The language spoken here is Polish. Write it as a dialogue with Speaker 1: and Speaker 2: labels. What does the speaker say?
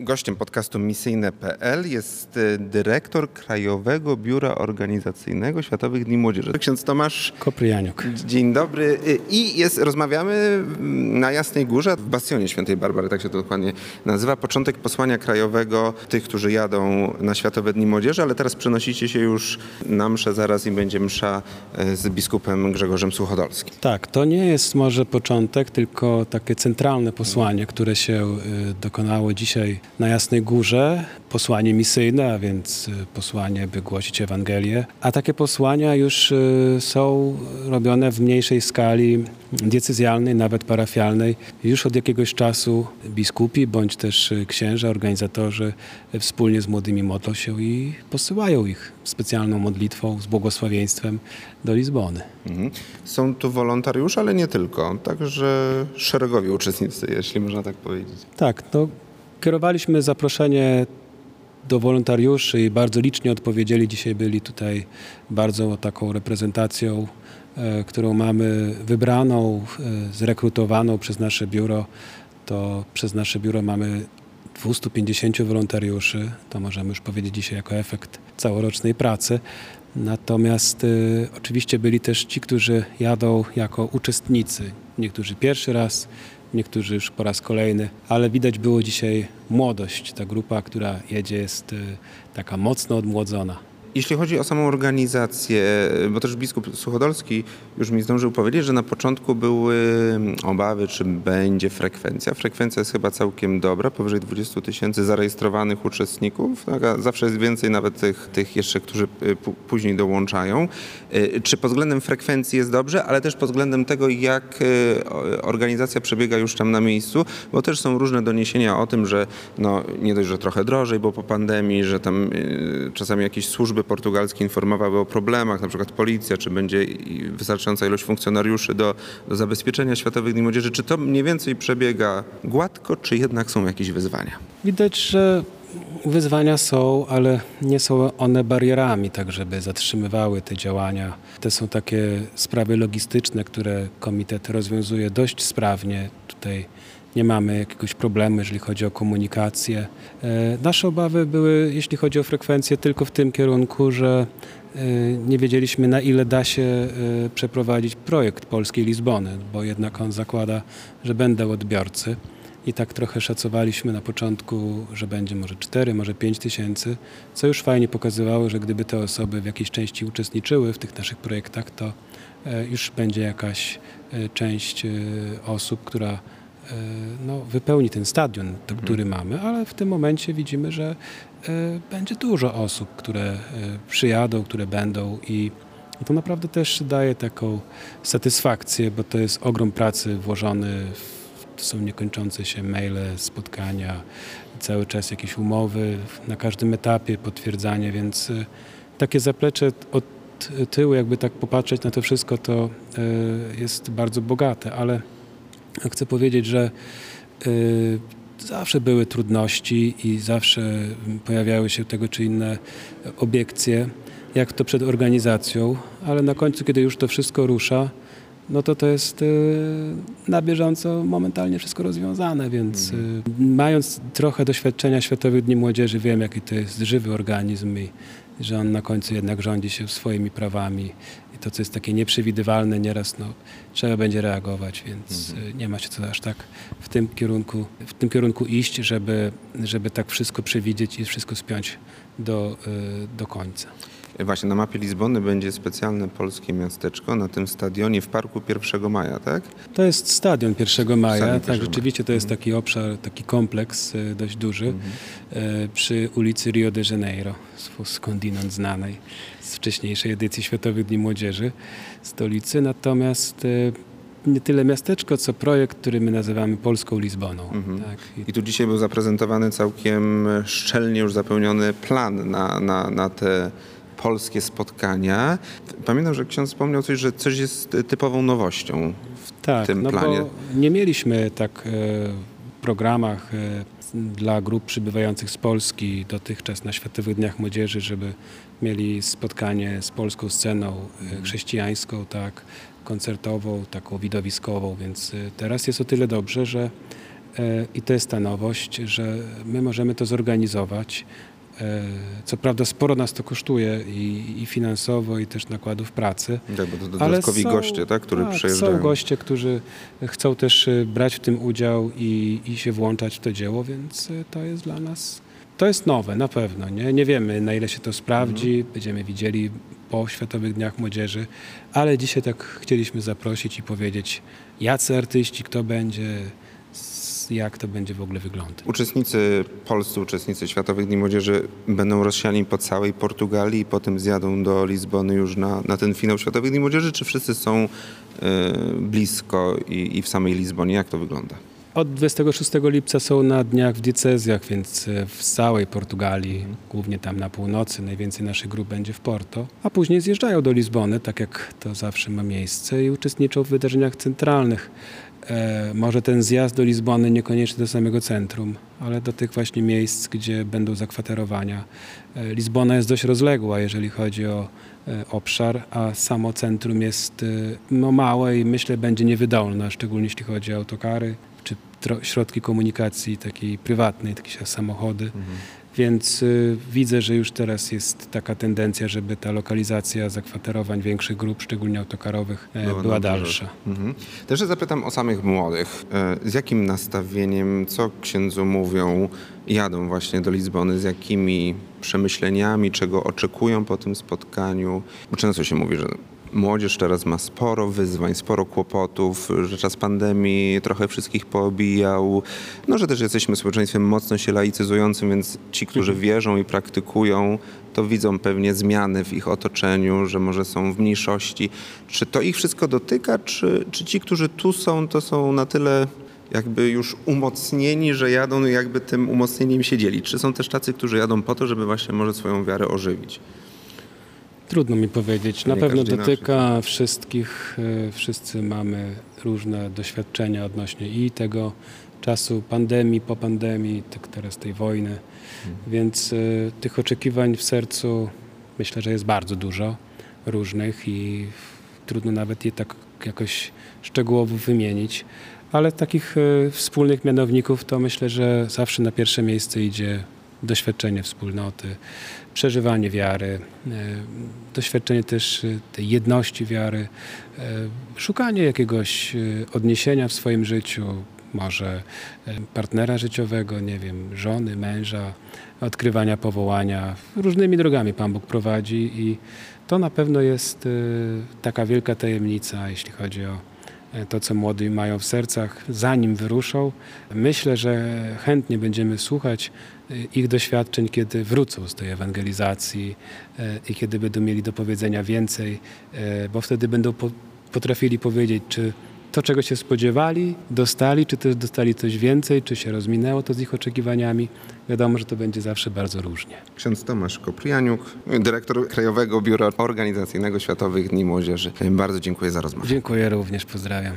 Speaker 1: Gościem podcastu misyjne.pl jest y, dyrektor Krajowego Biura Organizacyjnego Światowych Dni Młodzieży. Ksiądz Tomasz
Speaker 2: Kopryjaniuk.
Speaker 1: Dzień dobry. Y, I jest, rozmawiamy mm, na Jasnej Górze, w Bastionie Świętej Barbary, tak się to dokładnie nazywa. Początek posłania krajowego tych, którzy jadą na Światowe Dni Młodzieży, ale teraz przenosicie się już na mszę zaraz i będzie msza y, z biskupem Grzegorzem Suchodolskim.
Speaker 2: Tak, to nie jest może początek, tylko takie centralne posłanie, które się dokonało dzisiaj na Jasnej Górze posłanie misyjne, a więc y, posłanie, by głosić Ewangelię. A takie posłania już y, są robione w mniejszej skali decyzjalnej, nawet parafialnej. Już od jakiegoś czasu biskupi bądź też y, księża, organizatorzy wspólnie z młodymi modlą się i posyłają ich specjalną modlitwą z błogosławieństwem do Lizbony. Mhm.
Speaker 1: Są tu wolontariusze, ale nie tylko, także szeregowi uczestnicy, jeśli można tak powiedzieć.
Speaker 2: Tak, no Kierowaliśmy zaproszenie do wolontariuszy i bardzo licznie odpowiedzieli. Dzisiaj byli tutaj bardzo taką reprezentacją, e, którą mamy wybraną, e, zrekrutowaną przez nasze biuro. To przez nasze biuro mamy 250 wolontariuszy. To możemy już powiedzieć dzisiaj jako efekt całorocznej pracy. Natomiast y, oczywiście byli też ci, którzy jadą jako uczestnicy. Niektórzy pierwszy raz, niektórzy już po raz kolejny, ale widać było dzisiaj młodość. Ta grupa, która jedzie, jest y, taka mocno odmłodzona.
Speaker 1: Jeśli chodzi o samą organizację, bo też biskup Suchodolski już mi zdążył powiedzieć, że na początku były obawy, czy będzie frekwencja. Frekwencja jest chyba całkiem dobra, powyżej 20 tysięcy zarejestrowanych uczestników. Tak, zawsze jest więcej nawet tych, tych jeszcze, którzy y, później dołączają. Y, czy pod względem frekwencji jest dobrze, ale też pod względem tego, jak y, organizacja przebiega już tam na miejscu, bo też są różne doniesienia o tym, że no, nie dość, że trochę drożej, bo po pandemii, że tam czasami jakieś służby służby portugalskie informowały o problemach, na przykład policja, czy będzie wystarczająca ilość funkcjonariuszy do, do zabezpieczenia Światowych Dni Młodzieży. Czy to mniej więcej przebiega gładko, czy jednak są jakieś wyzwania?
Speaker 2: Widać, że wyzwania są, ale nie są one barierami, tak żeby zatrzymywały te działania. To są takie sprawy logistyczne, które komitet rozwiązuje dość sprawnie. Tutaj nie mamy jakiegoś problemu, jeżeli chodzi o komunikację. E, nasze obawy były, jeśli chodzi o frekwencję, tylko w tym kierunku, że e, nie wiedzieliśmy na ile da się e, przeprowadzić projekt Polskiej Lizbony, bo jednak on zakłada, że będą odbiorcy. I tak trochę szacowaliśmy na początku, że będzie może 4, może 5 tysięcy, co już fajnie pokazywało, że gdyby te osoby w jakiejś części uczestniczyły w tych naszych projektach, to już będzie jakaś część osób, która no, wypełni ten stadion, mhm. który mamy, ale w tym momencie widzimy, że e, będzie dużo osób, które e, przyjadą, które będą i to naprawdę też daje taką satysfakcję, bo to jest ogrom pracy włożony w to są niekończące się maile, spotkania, cały czas jakieś umowy, na każdym etapie potwierdzanie, więc takie zaplecze od tyłu, jakby tak popatrzeć na to wszystko, to jest bardzo bogate, ale Chcę powiedzieć, że y, zawsze były trudności i zawsze pojawiały się tego czy inne obiekcje, jak to przed organizacją, ale na końcu, kiedy już to wszystko rusza, no to to jest y, na bieżąco momentalnie wszystko rozwiązane, więc mhm. mając trochę doświadczenia Światowych Dni Młodzieży, wiem jaki to jest żywy organizm i że on na końcu jednak rządzi się swoimi prawami to, co jest takie nieprzewidywalne, nieraz no, trzeba będzie reagować, więc mhm. Y, nie ma się co aż tak w tym kierunku, w tym kierunku iść, żeby, żeby tak wszystko przewidzieć i wszystko spiąć do, y, do końca.
Speaker 1: Właśnie na mapie Lizbony będzie specjalne polskie miasteczko na tym stadionie w parku 1 maja, tak?
Speaker 2: To jest stadion 1 maja, tak, rzeczywiście to jest mhm. taki obszar, taki kompleks e, dość duży mhm. E, przy ulicy Rio de Janeiro, skądinąd znanej z wcześniejszej edycji Światowych Dni Młodzieży stolicy. Natomiast e, nie tyle miasteczko, co projekt, który my nazywamy Polską Lizboną. Mhm.
Speaker 1: Tak. I... I tu dzisiaj był zaprezentowany całkiem szczelnie już zapełniony plan na, na, na te polskie spotkania. Pamiętam, że ksiądz wspomniał coś, że coś jest typową nowością w tak, tym
Speaker 2: no
Speaker 1: planie.
Speaker 2: Bo nie mieliśmy tak e, w programach e, dla grup przybywających z Polski dotychczas na Światowych Dniach Młodzieży, żeby mieli spotkanie z polską sceną e, mhm. chrześcijańską, tak, koncertową, taką widowiskową, więc teraz jest o tyle dobrze, że I to jest ta nowość, że my możemy to zorganizować. E, Co prawda sporo nas to kosztuje i, i finansowo, i też nakładów pracy.
Speaker 1: Tak, bo to dodatkowi
Speaker 2: są-
Speaker 1: goście, tak, którzy
Speaker 2: tak,
Speaker 1: przyjeżdżają.
Speaker 2: Są goście, którzy chcą też e, brać w tym udział i, i się włączać w to dzieło, więc e, to jest dla nas, to jest nowe na pewno. Nie, nie wiemy na ile się to sprawdzi,
Speaker 1: Mhm.
Speaker 2: będziemy widzieli po Światowych Dniach Młodzieży, ale dzisiaj tak chcieliśmy zaprosić i powiedzieć, jacy artyści, kto będzie, jak to będzie w ogóle wyglądać.
Speaker 1: Uczestnicy, polscy uczestnicy Światowych Dni Młodzieży będą rozsiani po całej Portugalii i potem zjadą do Lizbony już na, na ten finał Światowych Dni Młodzieży, czy wszyscy są e, blisko i, i w samej Lizbonie? Jak to wygląda?
Speaker 2: Od 26 lipca są na dniach w diecezjach, więc e, w całej Portugalii, głównie tam na północy, najwięcej naszych grup będzie w Porto, a później zjeżdżają do Lizbony, tak jak to zawsze ma miejsce i uczestniczą w wydarzeniach centralnych. E, może ten zjazd do Lizbony niekoniecznie do samego centrum, ale do tych właśnie miejsc, gdzie będą zakwaterowania. E, Lizbona jest dość rozległa, jeżeli chodzi o e, obszar, a samo centrum jest no, małe i myślę będzie niewydolne, szczególnie jeśli chodzi o autokary czy środki komunikacji takiej prywatnej, takie samochody. Więc y, widzę, że już teraz jest taka tendencja, żeby ta lokalizacja zakwaterowań większych grup, szczególnie autokarowych, e,
Speaker 1: Była
Speaker 2: była,
Speaker 1: obrzeżach.
Speaker 2: dalsza.
Speaker 1: Mhm. Też zapytam o samych młodych. E, Z jakim nastawieniem, co księdzu mówią, jadą właśnie do Lizbony, z jakimi przemyśleniami, czego oczekują po tym spotkaniu? Bo często się mówi, że młodzież teraz ma sporo wyzwań, sporo kłopotów, że czas pandemii trochę wszystkich poobijał, no że też jesteśmy społeczeństwem mocno się laicyzującym, więc ci, którzy wierzą i praktykują, to widzą pewnie zmiany w ich otoczeniu, że może są w mniejszości. Czy to ich wszystko dotyka, czy, czy ci, którzy tu są, to są na tyle jakby już umocnieni, że jadą i jakby tym umocnieniem się dzielić? Czy są też tacy, którzy jadą po to, żeby właśnie może swoją wiarę ożywić?
Speaker 2: Trudno mi powiedzieć. Na pewno dotyka wszystkich. e, Wszyscy mamy różne doświadczenia odnośnie i tego czasu pandemii, po pandemii, tak teraz tej wojny. Więc e, tych oczekiwań w sercu myślę, że jest bardzo dużo różnych i trudno nawet je tak jakoś szczegółowo wymienić. Ale takich e, wspólnych mianowników to myślę, że zawsze na pierwsze miejsce idzie doświadczenie wspólnoty, przeżywanie wiary, e, doświadczenie też e, tej jedności wiary, e, szukanie jakiegoś odniesienia w swoim życiu, może partnera życiowego, nie wiem, żony, męża, odkrywania powołania. Różnymi drogami Pan Bóg prowadzi i to na pewno jest taka wielka tajemnica, jeśli chodzi o to, co młodzi mają w sercach, zanim wyruszą. Myślę, że chętnie będziemy słuchać e, ich doświadczeń, kiedy wrócą z tej ewangelizacji e, i kiedy będą mieli do powiedzenia więcej, e, bo wtedy będą po, potrafili powiedzieć, czy to, czego się spodziewali, dostali, czy też dostali coś więcej, czy się rozminęło to z ich oczekiwaniami. Wiadomo, że to będzie zawsze bardzo różnie.
Speaker 1: Ksiądz Tomasz Koprianiuk, dyrektor Krajowego Biura Organizacyjnego Światowych Dni Młodzieży. Bardzo dziękuję za rozmowę.
Speaker 2: Dziękuję również, pozdrawiam.